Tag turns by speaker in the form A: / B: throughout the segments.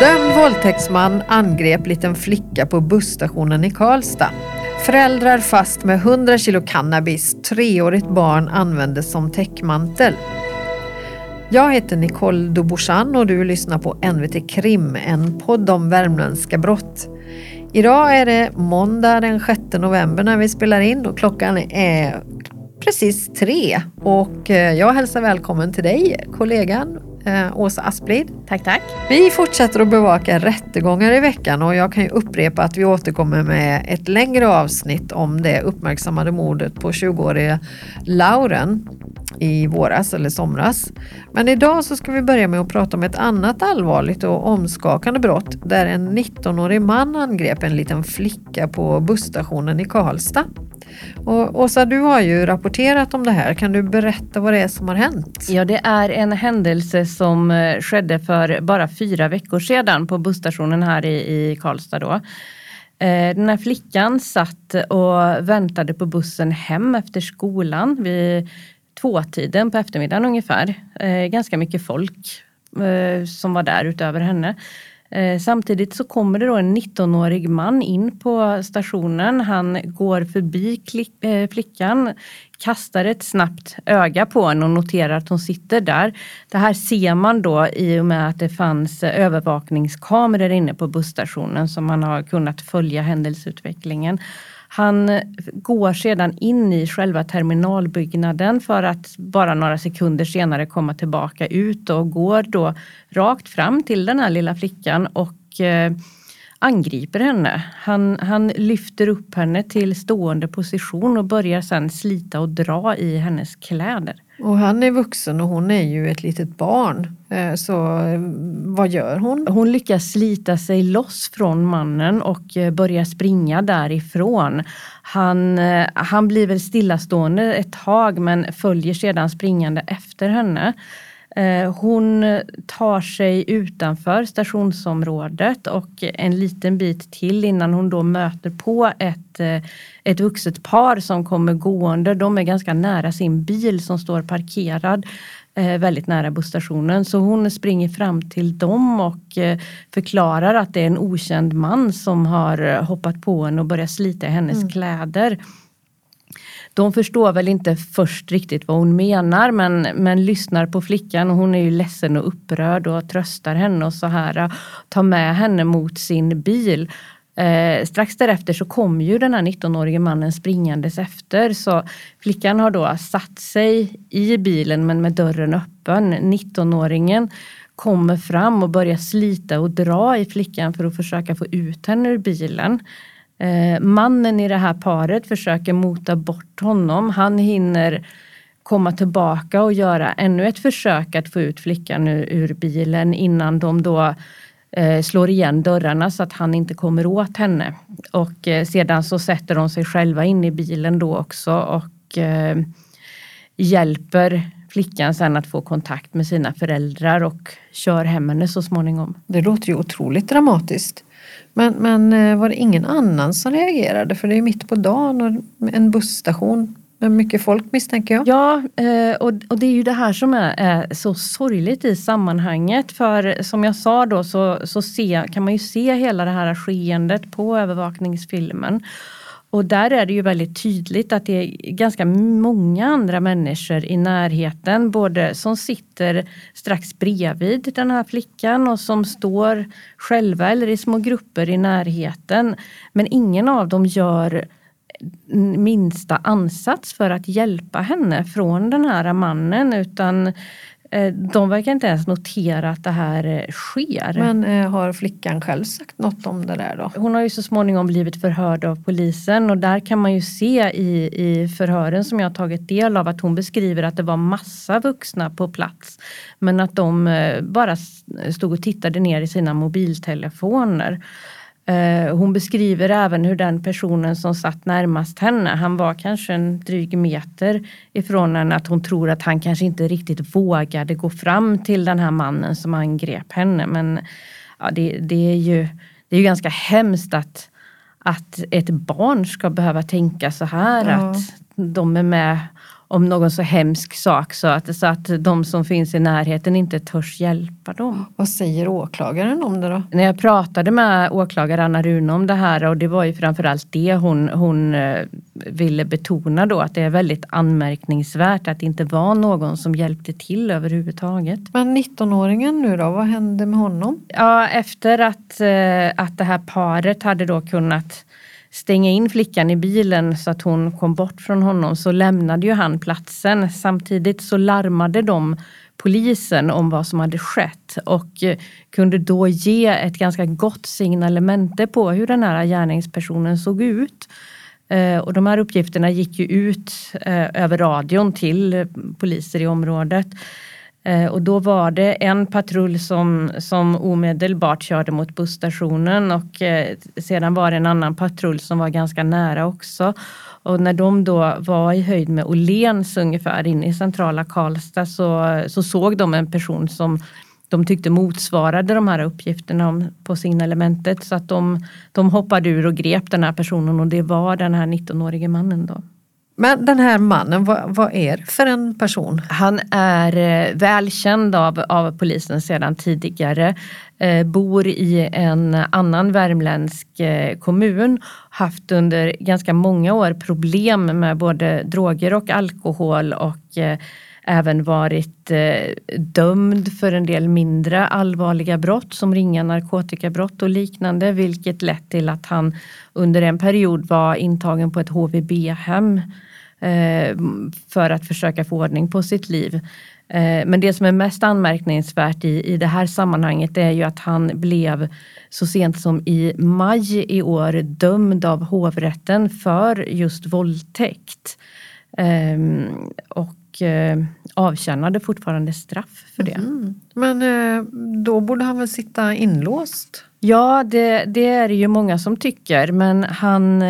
A: Dömd våldtäktsman angrep liten flicka på busstationen i Karlstad. Föräldrar fast med 100 kilo cannabis. Treårigt barn användes som täckmantel. Jag heter Nicole Dubochan och du lyssnar på NVT Krim, en podd om värmländska brott. Idag är det måndag den 6 november när vi spelar in och klockan är precis tre. Och eh, jag hälsar välkommen till dig, kollegan eh, Åsa Asplid.
B: Tack, tack.
A: Vi fortsätter att bevaka rättegångar i veckan och jag kan ju upprepa att vi återkommer med ett längre avsnitt om det uppmärksammade mordet på 20-åriga Lauren i våras eller somras. Men idag så ska vi börja med att prata om ett annat allvarligt och omskakande brott där en 19-årig man angrep en liten flicka på busstationen i Karlstad. Och Åsa, du har ju rapporterat om det här. Kan du berätta vad det är som har hänt?
B: Ja, det är en händelse som eh, skedde för bara fyra veckor sedan på busstationen här i, i Karlstad. Då. Eh, den här flickan satt och väntade på bussen hem efter skolan vid tvåtiden på eftermiddagen ungefär. Eh, ganska mycket folk som var där utöver henne. Eh, samtidigt så kommer det då en 19-årig man in på stationen. Han går förbi eh, flickan, kastar ett snabbt öga på henne och noterar att hon sitter där. Det här ser man då i och med att det fanns övervakningskameror inne på busstationen som man har kunnat följa händelseutvecklingen. Han går sedan in i själva terminalbyggnaden för att bara några sekunder senare komma tillbaka ut och går då rakt fram till den här lilla flickan och eh, angriper henne. Han, han lyfter upp henne till stående position och börjar sedan slita och dra i hennes kläder.
A: Och han är vuxen och hon är ju ett litet barn. Eh, så eh, vad gör hon?
B: Hon lyckas slita sig loss från mannen och eh, börjar springa därifrån. Han, han blir väl stillastående ett tag men följer sedan springande efter henne. Eh, hon tar sig utanför stationsområdet och en liten bit till innan hon då möter på ett, eh, ett vuxet par som kommer gående. De är ganska nära sin bil som står parkerad eh, väldigt nära busstationen. Så hon springer fram till dem och förklarar att det är en okänd man som har hoppat på henne och börjat slita i hennes mm. kläder de förstår väl inte först riktigt vad hon menar men, men lyssnar på flickan och hon är ju ledsen och upprörd och tröstar henne och så här äh, tar med henne mot sin bil. Eh, strax därefter så kom ju den här 19-årige mannen springandes efter så flickan har då satt sig i bilen men med dörren öppen. 19-åringen kommer fram och börjar slita och dra i flickan för att försöka få ut henne ur bilen. Eh, mannen i det här paret försöker mota bort honom. Han hinner komma tillbaka och göra ännu ett försök att få ut flickan ur, ur bilen innan de då eh, slår igen dörrarna så att han inte kommer åt henne. Och eh, sedan så sätter de sig själva in i bilen då också och eh, hjälper flickan sen att få kontakt med sina föräldrar och kör hem henne så småningom.
A: Det låter ju otroligt dramatiskt. Men, men eh, var det ingen annan som reagerade? För det är mitt på dagen och en busstation med mycket folk misstänker jag.
B: Ja, eh, och, det är ju det här som är, är, så sorgligt i sammanhanget. För som jag sa då så, så se, kan man ju se hela det här skeendet på övervakningsfilmen. Och där är det ju väldigt tydligt att det är ganska många andra människor i närheten, både som sitter strax bredvid den här flickan och som står själva eller i små grupper i närheten. Men ingen av dem gör minsta ansats för att hjälpa henne från den här mannen utan de verkar inte ens notera att det här eh, sker.
A: Men eh, har flickan själv sagt något om det där då?
B: Hon har ju så småningom blivit förhörd av polisen och där kan man ju se i, i förhören som jag har tagit del av att hon beskriver att det var massa vuxna på plats. Men att de bara stod och tittade ner i sina mobiltelefoner. Eh, hon beskriver även hur den personen som satt närmast henne, han var kanske en dryg meter ifrån henne, att hon tror att han kanske inte riktigt vågade gå fram till den här mannen som angrep henne. Men ja, det, det är ju det är ju ganska hemskt att, att ett barn ska behöva tänka så här, ja. att de är med om någon så hemsk sak så att, så att de som finns i närheten inte törs hjälpa dem.
A: Vad säger åklagaren om det då?
B: När jag pratade med åklagare Anna Rune om det här och det var ju framförallt det hon, hon eh, ville betona då att det är väldigt anmärkningsvärt att det inte var någon som hjälpte till överhuvudtaget.
A: Men 19-åringen nu då, vad hände med honom?
B: Ja, efter att, eh, att det här paret hade då kunnat stänga in flickan i bilen så att hon kom bort från honom så lämnade ju han platsen. Samtidigt så larmade de polisen om vad som hade skett och eh, kunde då ge ett ganska gott signalemente på hur den här gärningspersonen såg ut. Eh, och de här uppgifterna gick ju ut eh, över radion till poliser i området. Eh, och då var det en patrull som, som omedelbart körde mot busstationen och eh, sedan var det en annan patrull som var ganska nära också. Och när de då var i höjd med Åhléns ungefär inne i centrala Karlstad så, så såg de en person som de tyckte motsvarade de här uppgifterna om, på signalementet så att de, de hoppade ur och grep den här personen och det var den här 19-årige mannen då.
A: Men den här mannen, vad, vad är det för en person?
B: Han är eh, välkänd av, av polisen sedan tidigare. Eh, bor i en annan värmländsk eh, kommun. Haft under ganska många år problem med både droger och alkohol och eh, även varit eh, dömd för en del mindre allvarliga brott som ringa narkotikabrott och liknande vilket lett till att han under en period var intagen på ett HVB-hem eh, för att försöka få ordning på sitt liv. Eh, men det som är mest anmärkningsvärt i, i det här sammanhanget är ju att han blev så sent som i maj i år dömd av hovrätten för just våldtäkt. Ehm, och och eh, avtjänade fortfarande straff för det. Mm.
A: Men eh, då borde han väl sitta inlåst?
B: Ja, det, det är det ju många som tycker men han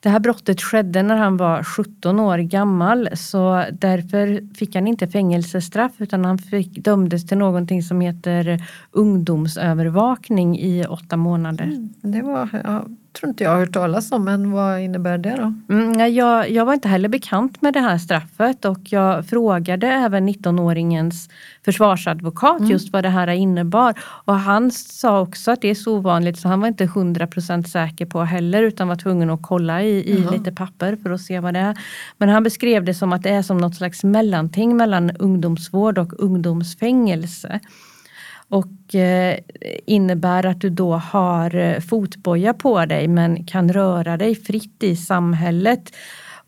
B: det här brottet skedde när han var 17 år gammal så därför fick han inte fängelsestraff utan han fick, dömdes till någonting som heter ungdomsövervakning i åtta månader. Mm,
A: det var, ja, tror inte jag har hört talas om, men vad innebär det då?
B: Mm, jag, jag var inte heller bekant med det här straffet och jag frågade även 19-åringens försvarsadvokat mm. just vad det här innebar. Och han sa också att det är så ovanligt så han var inte 100% säker på heller utan var tvungen att kolla i, i lite papper för att se vad det är. Men han beskrev det som att det är som något slags mellanting mellan ungdomsvård och ungdomsfängelse och eh, innebär att du då har eh, fotboja på dig men kan röra dig fritt i samhället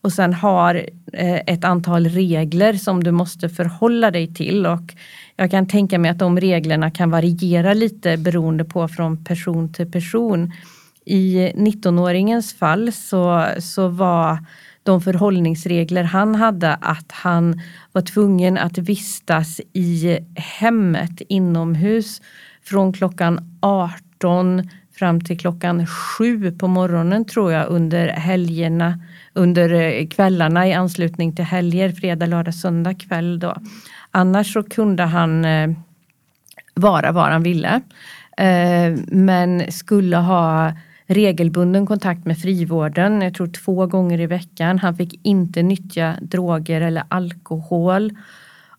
B: och sen har eh, ett antal regler som du måste förhålla dig till och jag kan tänka mig att de reglerna kan variera lite beroende på från person till person. I 19-åringens fall så, så var de förhållningsregler han hade att han var tvungen att vistas i hemmet inomhus från klockan 18 fram till klockan 7 på morgonen tror jag under helgerna, under eh, kvällarna i anslutning till helger, fredag, lördag, söndag kväll då. Annars så kunde han eh, vara var han ville. Eh, men skulle ha regelbunden kontakt med frivården, jag tror två gånger i veckan. Han fick inte nyttja droger eller alkohol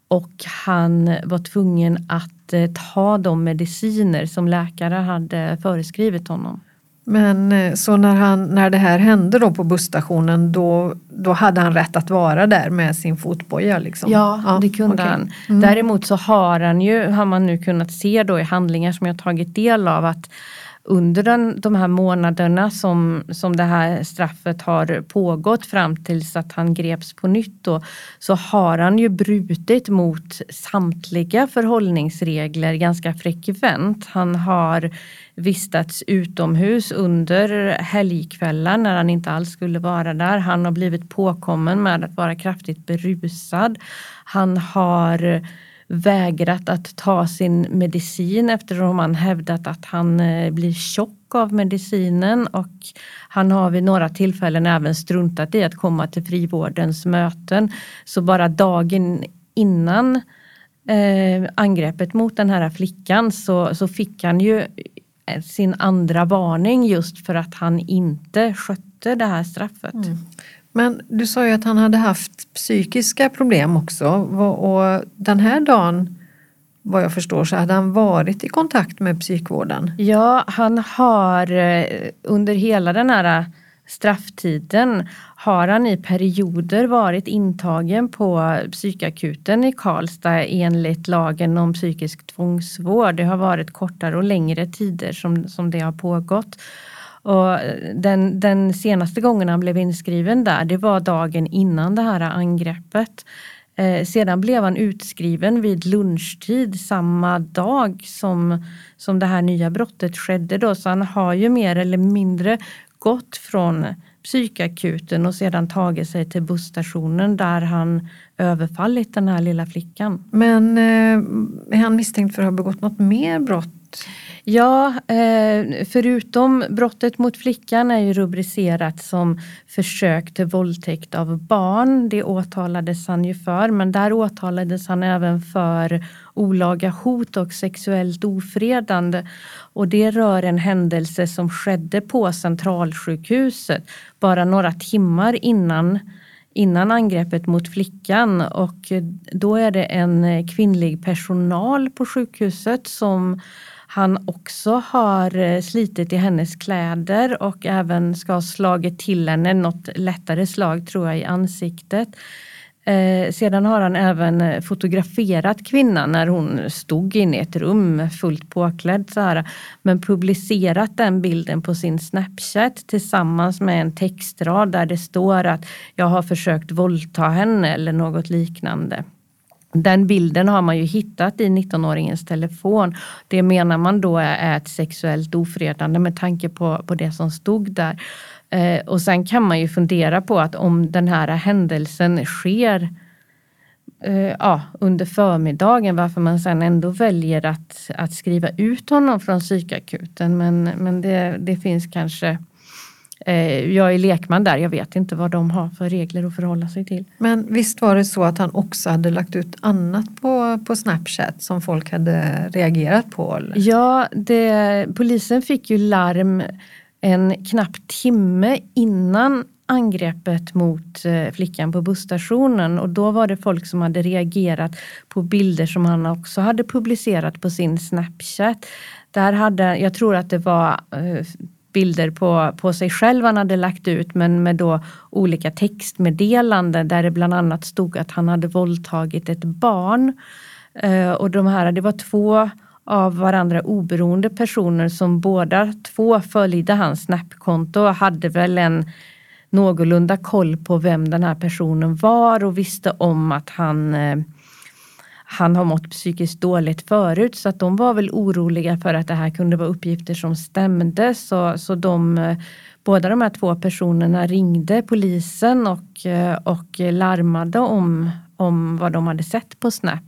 B: och han var tvungen att eh, ta de mediciner som läkare hade föreskrivit honom.
A: Men eh, så när, han, när det här hände då på busstationen då, då hade han rätt att vara där med sin fotboja? Liksom.
B: Ja, ja det kunde okay. han. Mm. Däremot så har han ju, har man nu kunnat se då i handlingar som jag tagit del av att under den, de här månaderna som, som det här straffet har pågått fram tills att han greps på nytt då, så har han ju brutit mot samtliga förhållningsregler ganska frekvent. Han har vistats utomhus under helgkvällar när han inte alls skulle vara där. Han har blivit påkommen med att vara kraftigt berusad. Han har vägrat att ta sin medicin eftersom han hävdat att han eh, blir tjock av medicinen och han har vid några tillfällen även struntat i att komma till frivårdens möten. Så bara dagen innan eh, angreppet mot den här flickan så, så fick han ju eh, sin andra varning just för att han inte skötte det här straffet. Mm.
A: Men du sa ju att han hade haft psykiska problem också och den här dagen vad jag förstår så hade han varit i kontakt med psykvården.
B: Ja, han har eh, under hela den här eh, strafftiden har han i perioder varit intagen på psykakuten i Karlstad enligt lagen om psykisk tvångsvård. Det har varit kortare och längre tider som, som det har pågått. Och eh, den, den senaste gången han blev inskriven där, det var dagen innan det här angreppet. Eh, sedan blev han utskriven vid lunchtid samma dag som, som det här nya brottet skedde. Då. Så han har ju mer eller mindre gått från psykakuten och sedan tagit sig till busstationen där han överfallit den här lilla flickan.
A: Men eh, är han misstänkt för att ha begått något mer brott?
B: Ja, eh, förutom brottet mot flickan är ju rubricerat som försök till våldtäkt av barn. Det åtalades han ju för, men där åtalades han även för olaga hot och sexuellt ofredande. Och det rör en händelse som skedde på Centralsjukhuset bara några timmar innan innan angreppet mot flickan och då är det en kvinnlig personal på sjukhuset som han också har eh, slitit i hennes kläder och även ska ha slagit till henne något lättare slag tror jag i ansiktet. Eh, sedan har han även eh, fotograferat kvinnan när hon stod inne i ett rum fullt påklädd. Så här, men publicerat den bilden på sin Snapchat tillsammans med en textrad där det står att jag har försökt våldta henne eller något liknande. Den bilden har man ju hittat i 19-åringens telefon. Det menar man då är ett sexuellt ofredande med tanke på, på det som stod där. Eh, och sen kan man ju fundera på att om den här händelsen sker eh, ja, under förmiddagen varför man sen ändå väljer att, att skriva ut honom från psykakuten. Men, men det, det finns kanske Eh, jag är lekman där, jag vet inte vad de har för regler att förhålla sig till.
A: Men visst var det så att han också hade lagt ut annat på, på Snapchat som folk hade reagerat på? Eller?
B: Ja, det, polisen fick ju larm en knapp timme innan angreppet mot eh, flickan på busstationen och då var det folk som hade reagerat på bilder som han också hade publicerat på sin Snapchat. Där hade, jag tror att det var eh, bilder på, på sig själv han hade lagt ut men med då olika textmeddelanden där det bland annat stod att han hade våldtagit ett barn. Eh, och de här, det var två av varandra oberoende personer som båda två följde hans Snapkonto och hade väl en någorlunda koll på vem den här personen var och visste om att han eh, han har mått psykiskt dåligt förut så att de var väl oroliga för att det här kunde vara uppgifter som stämde. Så, så de, eh, båda de här två personerna ringde polisen och, eh, och larmade om, om vad de hade sett på Snap.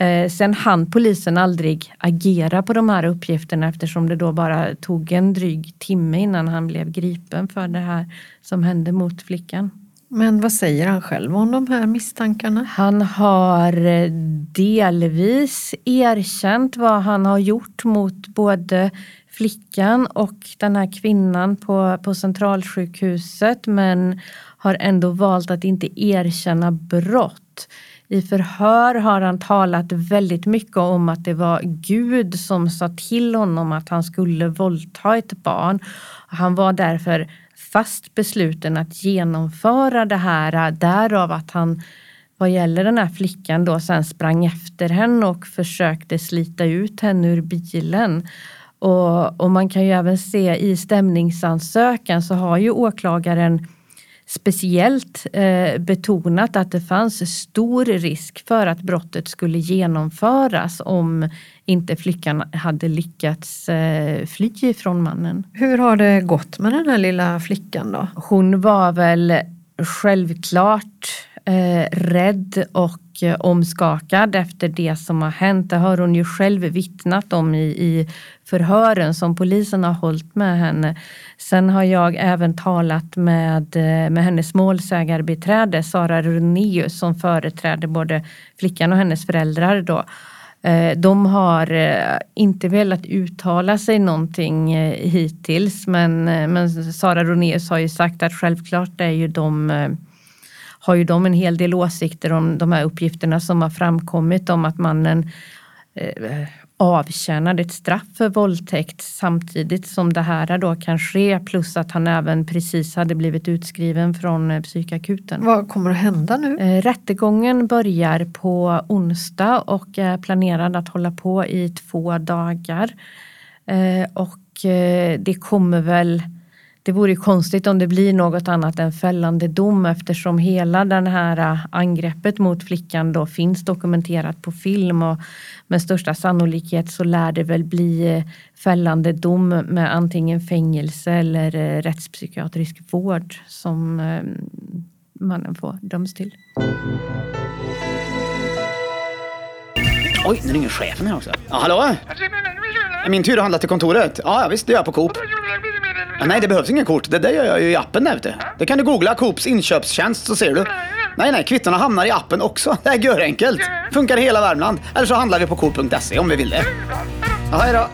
B: Eh, sen hann polisen aldrig agera på de här uppgifterna eftersom det då bara tog en dryg timme innan han blev gripen för det här som hände mot flickan.
A: Men vad säger han själv om de här misstankarna?
B: Han har eh, delvis erkänt vad han har gjort mot både flickan och den här kvinnan på, på centralsjukhuset men har ändå valt att inte erkänna brott. I förhör har han talat väldigt mycket om att det var Gud som sa till honom att han skulle våldta ett barn. Han var därför fast besluten att genomföra det här. Därav att han vad gäller den här flickan då sen sprang efter henne och försökte slita ut henne ur bilen. Och, och man kan ju även se i stämningsansökan så har ju åklagaren speciellt eh, betonat att det fanns stor risk för att brottet skulle genomföras om inte flickan hade lyckats eh, fly från mannen.
A: Hur har det gått med den här lilla flickan då?
B: Hon var väl självklart eh, rädd och eh, omskakad efter det som har hänt. Det har hon ju själv vittnat om i, i förhören som polisen har hållit med henne. Sen har jag även talat med, eh, med hennes målsägarbiträde Sara Runius som företräder både flickan och hennes föräldrar. Då. Eh, de har eh, inte velat uttala sig någonting hittills men, men Sara Ronéus har ju sagt att självklart är ju de har ju de en hel del åsikter om de här uppgifterna som har framkommit om att mannen avtjänade ett straff för våldtäkt samtidigt som det här då kan ske plus att han även precis hade blivit utskriven från eh, psykakuten.
A: Vad kommer att hända nu?
B: Eh, rättegången börjar på onsdag och är planerad att hålla på i två dagar. Eh, och det kommer väl det vore konstigt om det blir något annat än fällande dom eftersom hela det här äh, angreppet mot flickan då finns dokumenterat på film och med största sannolikhet så lär det väl bli äh, fällande dom med antingen fängelse eller äh, rättspsykiatrisk vård som mannen får döms till.
C: Oj, nu ringer chefen här också. Ja, hallå? Är min tur att handla till kontoret? Ja, visst, det gör jag på Coop. Ja, nej, det behövs inga kort. Det där gör jag ju i appen där ute. Det kan du googla Coops inköpstjänst så ser du. Nej, nej, kvittona hamnar i appen också. Det är görenkelt. Funkar i hela Värmland. Eller så handlar vi på Coop.se om vi vill det. Ja, hej då.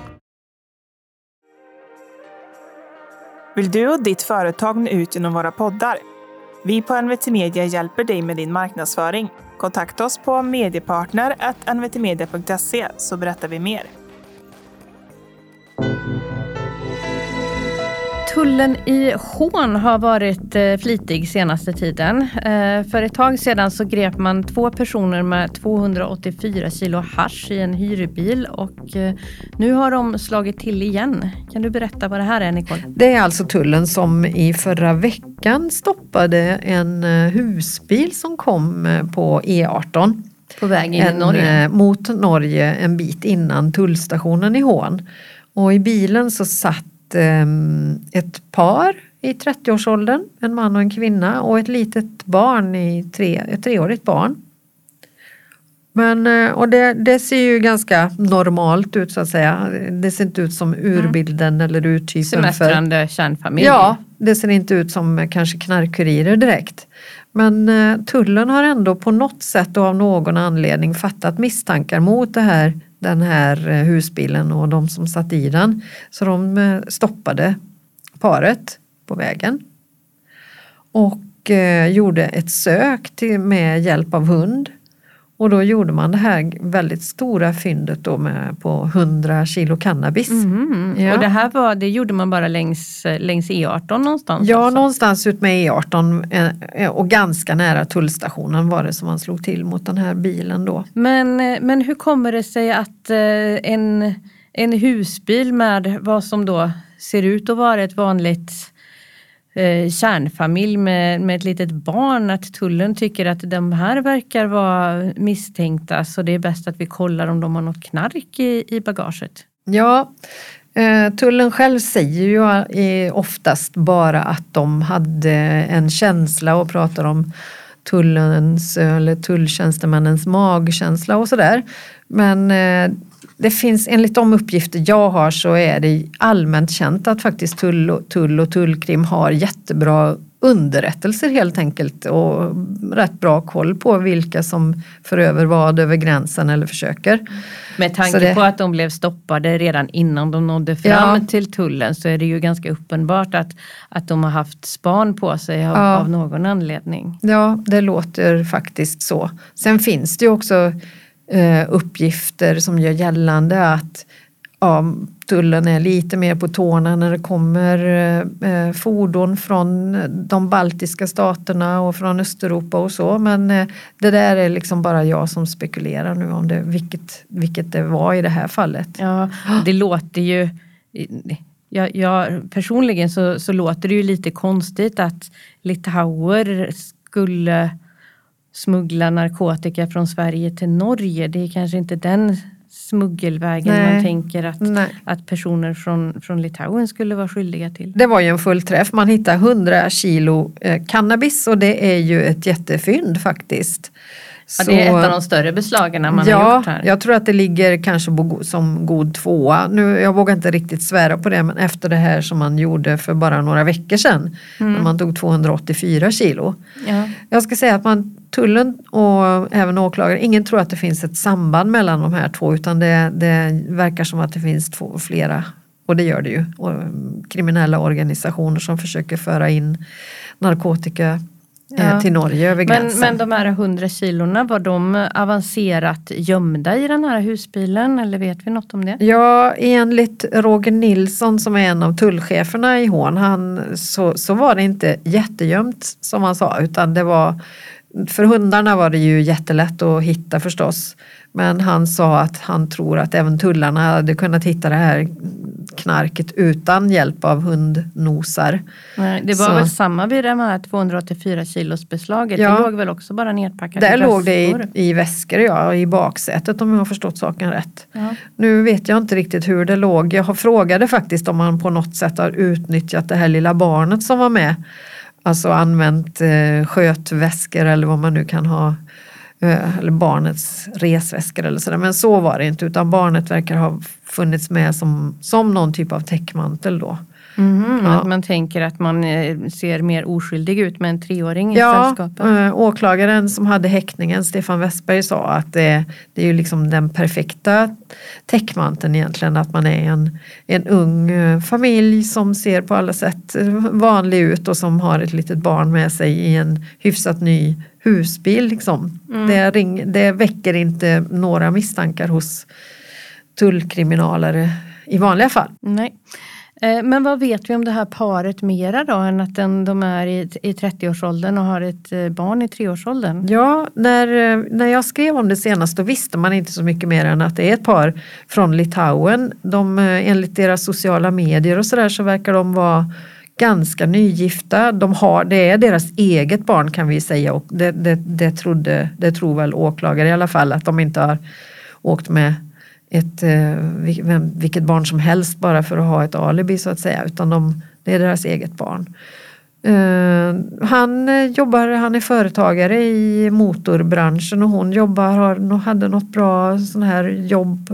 D: Vill du och ditt företag nå ut genom våra poddar? Vi på NVT Media hjälper dig med din marknadsföring. Kontakta oss på mediepartner.nvtmedia.se så berättar vi mer.
B: Tullen i Hån har varit eh, flitig senaste tiden. Eh, för ett tag sedan så grep man två personer med 284 kilo hash i en hyrbil och eh, nu har de slagit till igen. Kan du berätta vad det här är Nicole?
A: Det är alltså tullen som i förra veckan stoppade en husbil som kom på E18.
B: På väg in en, i Norge?
A: Mot Norge en bit innan tullstationen i Hån. Och i bilen så satt ett par i 30-årsåldern, en man och en kvinna och ett litet barn, i tre, ett treårigt barn. Men, eh, och det, det, ser ju ganska normalt ut så att säga. Det ser inte ut som urbilden mm. eller urtypen.
B: Semestrande kärnfamilj.
A: Ja, det ser inte ut som kanske knarkkurirer direkt. Men eh, tullen har ändå på något sätt och av någon anledning fattat misstankar mot det här den här eh, husbilen och de som satt i den. Så de eh, stoppade paret på vägen och eh, gjorde ett sök till, med hjälp av hund. Och då gjorde man det här väldigt stora fyndet då med på 100 kilo cannabis.
B: Mm. Ja. Och det här var, det gjorde man bara längs, längs E18 någonstans?
A: Ja, alltså. någonstans ut med E18 eh, och ganska nära tullstationen var det som man slog till mot den här bilen då.
B: Men, eh, men hur kommer det sig att eh, en, en husbil med vad som då ser ut att vara ett vanligt eh, kärnfamilj med, med ett litet barn att tullen tycker att de här verkar vara misstänkta så det är bäst att vi kollar om de har något knark i, i bagaget.
A: Ja, eh, tullen själv säger ju eh, oftast bara att de hade en känsla och pratar om tullens eller tulltjänstemännens magkänsla och sådär. Men eh, det finns, enligt de uppgifter jag har så är det allmänt känt att faktiskt tull och, tull och tullkrim har jättebra underrättelser helt enkelt och rätt bra koll på vilka som för över vad över gränsen eller försöker.
B: Med tanke det, på att de blev stoppade redan innan de nådde fram ja. till tullen så är det ju ganska uppenbart att, att de har haft span på sig av, ja. av någon anledning.
A: Ja, det låter faktiskt så. Sen finns det ju också eh, uppgifter som gör gällande att ja, tullen är lite mer på tårna när det kommer eh, eh, fordon från de baltiska staterna och från Östeuropa och så. Men eh, det där är liksom bara jag som spekulerar nu om det, vilket, vilket det var i det här fallet.
B: Ja, det låter ju jag, jag, personligen så, så låter det ju lite konstigt att litauer skulle smuggla narkotika från Sverige till Norge. Det är kanske inte den smuggelvägen Nej. man tänker att, att personer från, från Litauen skulle vara skyldiga till.
A: Det var ju en fullträff. Man hittade 100 kilo eh, cannabis och det är ju ett jättefynd faktiskt.
B: Ja, det är ett av de större beslagen man
A: ja,
B: har gjort här.
A: jag tror att det ligger kanske som god tvåa. Nu, jag vågar inte riktigt svära på det men efter det här som man gjorde för bara några veckor sedan
B: Mm.
A: när man tog 284 kilo.
B: Ja.
A: Jag ska säga att man, tullen och även åklagare, ingen tror att det finns ett samband mellan de här två utan det, det verkar som att det finns två, flera, och det gör det ju, och, mm, kriminella organisationer som försöker föra in narkotika
B: Ja.
A: eh, till Norge över
B: Men,
A: gränsen.
B: men de här 100 kilorna, var de avancerat gömda i den här husbilen eller vet vi något om det?
A: Ja, enligt Roger Nilsson som är en av tullcheferna i Hån, han, så, så var det inte jättegömt som han sa utan det var för hundarna var det ju jättelätt att hitta förstås. Men han sa att han tror att även tullarna hade kunnat hitta det här knarket utan hjälp av hundnosar.
B: Nej, Det var
A: Så-
B: väl samma vid det här 284 kilos beslaget.
A: Ja.
B: Det låg väl också bara nedpackat
A: Där
B: i
A: låg det i, i väskor, ja, i baksätet om jag har förstått saken rätt.
B: Ja.
A: Nu vet jag inte riktigt hur det låg. Jag har frågade faktiskt om man på något sätt har utnyttjat det här lilla barnet som var med. Alltså använt eh, skötväskor eller vad man nu kan ha. Eh, eller barnets resväskor eller sådär. Men så var det inte utan barnet verkar ha funnits med som, som någon typ av täckmantel då.
B: Mhm,
A: Ja.
B: Att man tänker att man eh, ser mer oskyldig ut med en treåring i
A: Ja,
B: sällskapet.
A: eh, åklagaren som hade häktningen, Stefan Westberg, sa att det, det är ju liksom den perfekta täckmanteln egentligen. Att man är en, en ung eh, familj som ser på alla sätt eh, vanlig ut och som har ett litet barn med sig i en hyfsat ny husbil. Liksom. Det, ring, det väcker inte några misstankar hos tullkriminalare i vanliga fall.
B: Nej. Eh, men vad vet vi om det här paret mera då än att den, de är i, i 30-årsåldern och har ett eh, barn i 3-årsåldern?
A: Ja, när, när eh, jag skrev om det senast då visste man inte så mycket mer än att det är ett par från Litauen. De, enligt deras sociala medier och sådär så verkar de vara ganska nygifta. De har, det är deras eget barn kan vi säga och det, det, det, trodde, det tror väl åklagare i alla fall att de inte har åkt med ett, eh, vem, vilket barn som helst bara för att ha ett alibi så att säga utan de, det är deras eget barn. Eh, han eh, jobbar, han är företagare i motorbranschen och hon jobbar, har, hade något bra sån här jobb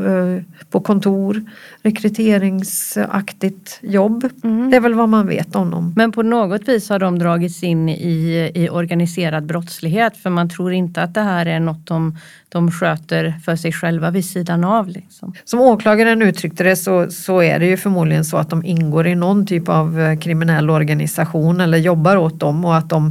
A: på kontor, rekryteringsaktigt jobb. Det är väl vad man vet om dem.
B: Men på något vis har de dragits in i, i organiserad brottslighet för man tror inte att det här är något de, de sköter för sig själva vid sidan av. Liksom.
A: Som åklagaren uttryckte det så, så är det ju förmodligen så att de ingår i någon typ av eh, kriminell organisation eller jobbar åt dem och att de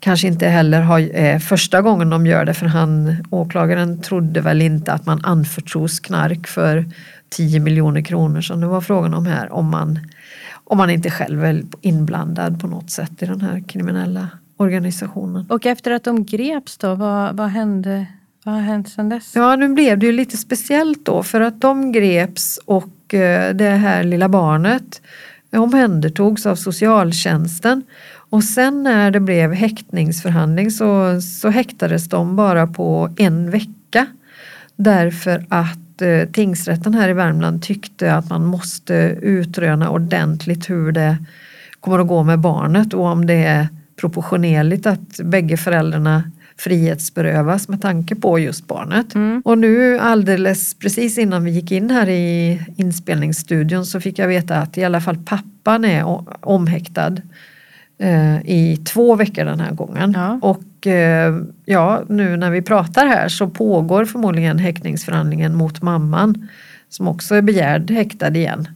A: kanske inte heller har eh, första gången de gör det för han, åklagaren trodde väl inte att man anförtros knark för 10 miljoner kronor som det var frågan om här om man, om man inte själv är inblandad på något sätt i den här kriminella organisationen.
B: Och efter att de greps då, vad, vad hände? Vad har hänt sedan dess?
A: Ja, nu blev det ju lite speciellt då för att de greps och eh, det här lilla barnet omhändertogs av socialtjänsten. Och sen när det blev häktningsförhandling så, så häktades de bara på en vecka. Därför att eh, tingsrätten här i Värmland tyckte att man måste utröna ordentligt hur det kommer att gå med barnet och om det är proportionerligt att bägge föräldrarna frihetsberövas med tanke på just barnet. Och nu alldeles precis innan vi gick in här i inspelningsstudion så fick jag veta att i alla fall pappan är omhäktad eh, i två veckor den här gången.
B: Ja.
A: Och eh, ja, nu när vi pratar här så pågår förmodligen häktningsförhandlingen mot mamman som också är begärd häktad igen.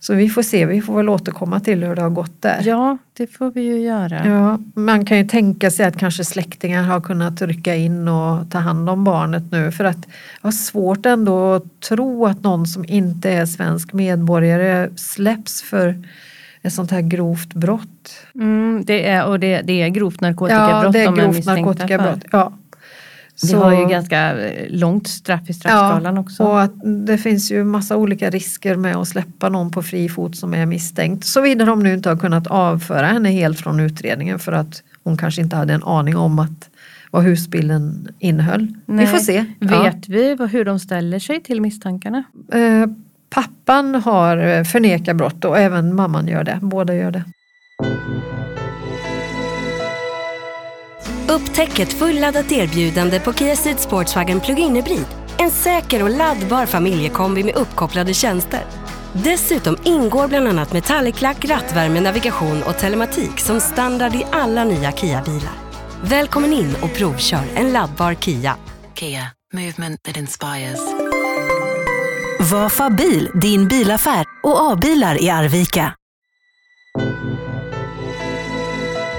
A: Så vi får se, vi får väl återkomma till hur det har gått där.
B: Ja, det får vi ju göra.
A: Ja, man kan ju tänka sig att kanske släktingar har kunnat rycka in och ta hand om barnet nu för att jag har svårt ändå att tro att någon som inte är svensk medborgare släpps för ett sånt här grovt brott.
B: Mm, det är, och det, det är grovt
A: Ja,
B: narkotikabrott
A: det är
B: de är
A: grovt narkotikabrott.
B: för.
A: Ja.
B: Det har ju ganska eh, långt straff i straffskalan också.
A: Och att det finns ju massa olika risker med att släppa någon på fri fot som är misstänkt. Såvida de nu inte har kunnat avföra henne helt från utredningen för att hon kanske inte hade en aning om att vad husbilden innehöll.
B: Nej.
A: Vi får se. Ja.
B: Vet vi vad- hur de ställer sig till misstankarna?
A: Eh, pappan har eh, förnekat brott och även mamman gör det. Båda gör det.
E: Upptäck ett fulladdat erbjudande på Kia Ceed Sportswagen Plug-in Hybrid. En säker och laddbar familjekombi med uppkopplade tjänster. Dessutom ingår bland annat metalliclack, rattvärme, navigation och telematik som standard i alla nya Kia-bilar. Välkommen in och provkör en laddbar Kia.
F: Kia, movement that inspires. Vafa bil, din bilaffär och A-bilar i Arvika.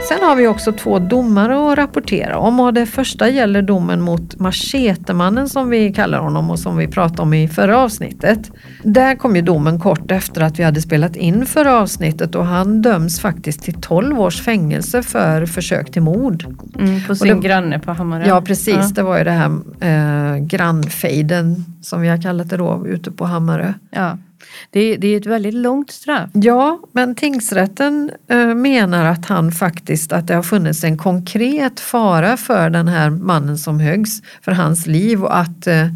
A: Sen har vi också två domar att rapportera om och det första gäller domen mot Machetemannen som vi kallar honom och som vi pratade om i förra avsnittet. Där kom ju domen kort efter att vi hade spelat in förra avsnittet och han döms faktiskt till 12 års fängelse för försök till mord.
B: Mm, på sin det, granne på Hammarö.
A: Ja precis, ja. det var ju det här eh, grannfejden som vi har kallat det då ute på Hammarö.
B: Ja. Det, det är ett väldigt långt straff.
A: Ja, men tingsrätten eh, menar att han faktiskt, att det har funnits en konkret fara för den här mannen som höggs, för hans liv och att eh,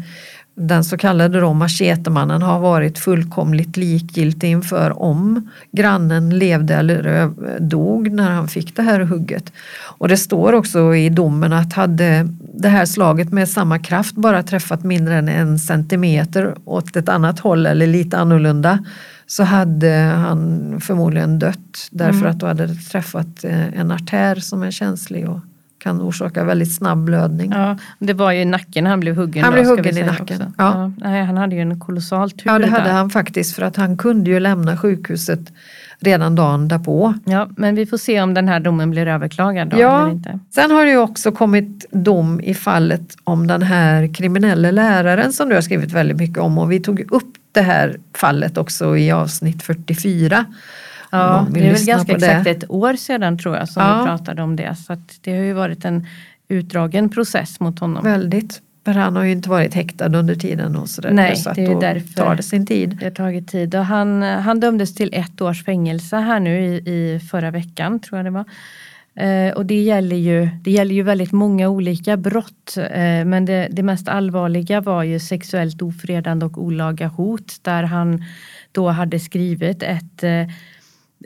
A: den så kallade då machetemannen har varit fullkomligt likgiltig inför om grannen levde eller dog när han fick det här hugget. Och det står också i domen att hade det här slaget med samma kraft bara träffat mindre än en centimeter åt ett annat håll eller lite annorlunda så hade han förmodligen dött därför mm. att då hade det träffat eh, en artär som är känslig och kan orsaka väldigt snabb blödning.
B: Ja, det var ju i nacken han blev huggen.
A: Han
B: då,
A: blev huggen i nacken. Ja.
B: Ja, nej, han hade ju en kolossal tur.
A: Ja det hade
B: där.
A: han faktiskt för att han kunde ju lämna sjukhuset redan dagen därpå.
B: Ja, men vi får se om den här domen blir överklagad då,
A: ja,
B: eller inte.
A: Sen har det ju också kommit dom i fallet om den här kriminella läraren som du har skrivit väldigt mycket om och vi tog upp det här fallet också i avsnitt 44.
B: Ja, det är väl ganska exakt ett år sedan tror jag som ja. vi pratade om det. Så det har ju varit en utdragen process mot honom.
A: Väldigt. Men han har ju inte varit häktad under tiden och sådär.
B: Nej,
A: så
B: det är därför
A: tar det sin tid.
B: Det har tagit tid. Och han, han dömdes till ett års fängelse här nu i, i förra veckan tror jag det var. Eh, och det gäller, ju, det gäller ju väldigt många olika brott. Eh, men det, det mest allvarliga var ju sexuellt ofredande och olaga hot där han då hade skrivit ett eh,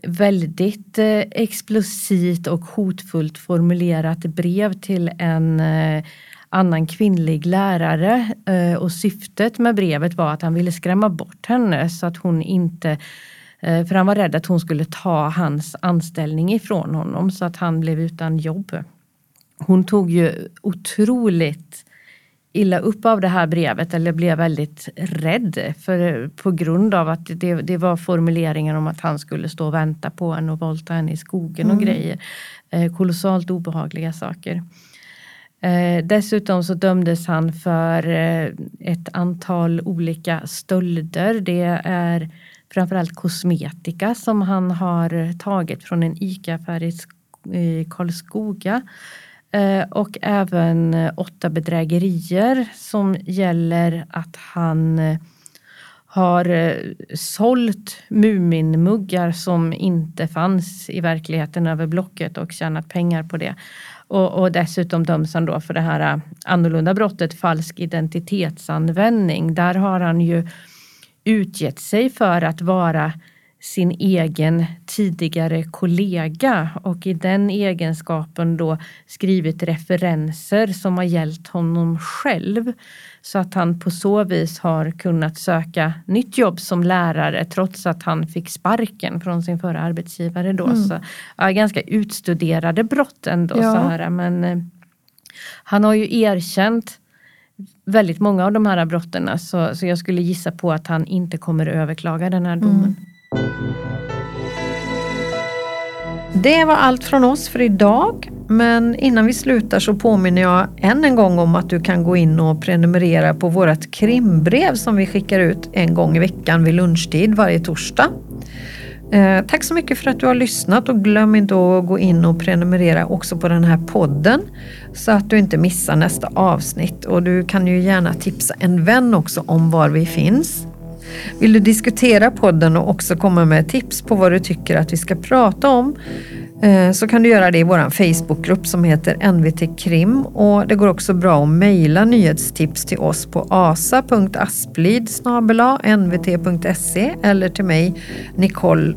B: väldigt explicit explosivt och hotfullt formulerat brev till en eh, annan kvinnlig lärare eh, och syftet med brevet var att han ville skrämma bort henne så att hon inte för han var rädd att hon skulle ta hans anställning ifrån honom så att han blev utan jobb. Hon tog ju otroligt illa upp av det här brevet eller blev väldigt rädd för, på grund av att det, det var formuleringar om att han skulle stå och vänta på henne och volta henne i skogen och mm. grejer. Eh, kolossalt obehagliga saker. Eh, dessutom så dömdes han för eh, ett antal olika stölder. Det är framförallt kosmetika som han har tagit från en ICA-affär i Karlskoga. Eh, och även eh, åtta bedrägerier som gäller att han eh, har sålt Muminmuggar som inte fanns i verkligheten över Blocket och tjänat pengar på det. Och, och dessutom döms han då för det här annorlunda brottet falsk identitetsanvändning. Där har han ju utgett sig för att vara sin egen tidigare kollega och i den egenskapen då skrivit referenser som har hjälpt honom själv. Så att han på så vis har kunnat söka nytt jobb som lärare trots att han fick sparken från sin förra arbetsgivare då. Mm. Så, ja, ganska utstuderade brott ändå. Ja. Så här, men eh, han har ju erkänt väldigt många av de här brotten så, så jag skulle gissa på att han inte kommer överklaga den här domen. Mm.
A: Det var allt från oss för idag. Men innan vi slutar så påminner jag än en gång om att du kan gå in och prenumerera på vårt krimbrev som vi skickar ut en gång i veckan vid lunchtid varje torsdag. Eh, tack så mycket för att du har lyssnat och glöm inte att gå in och prenumerera också på den här podden så att du inte missar nästa avsnitt och du kan ju gärna tipsa en vän också om var vi finns. Vill du diskutera podden och också komma med tips på vad du tycker att vi ska prata om eh, så kan du göra det i vår Facebookgrupp som heter NVT Krim och det går också bra att mejla nyhetstips till oss på asa.asplid nvt.se eller till mig nicole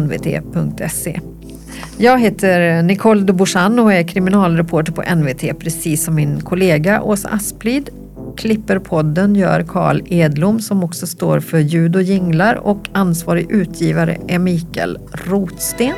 A: nvt.se. Jag heter Nicole de Boursan och är kriminalreporter på NVT precis som min kollega Åsa Asplid. Klipper podden gör Karl Edlom som också står för ljud och jinglar och ansvarig utgivare är Mikael Rotsten.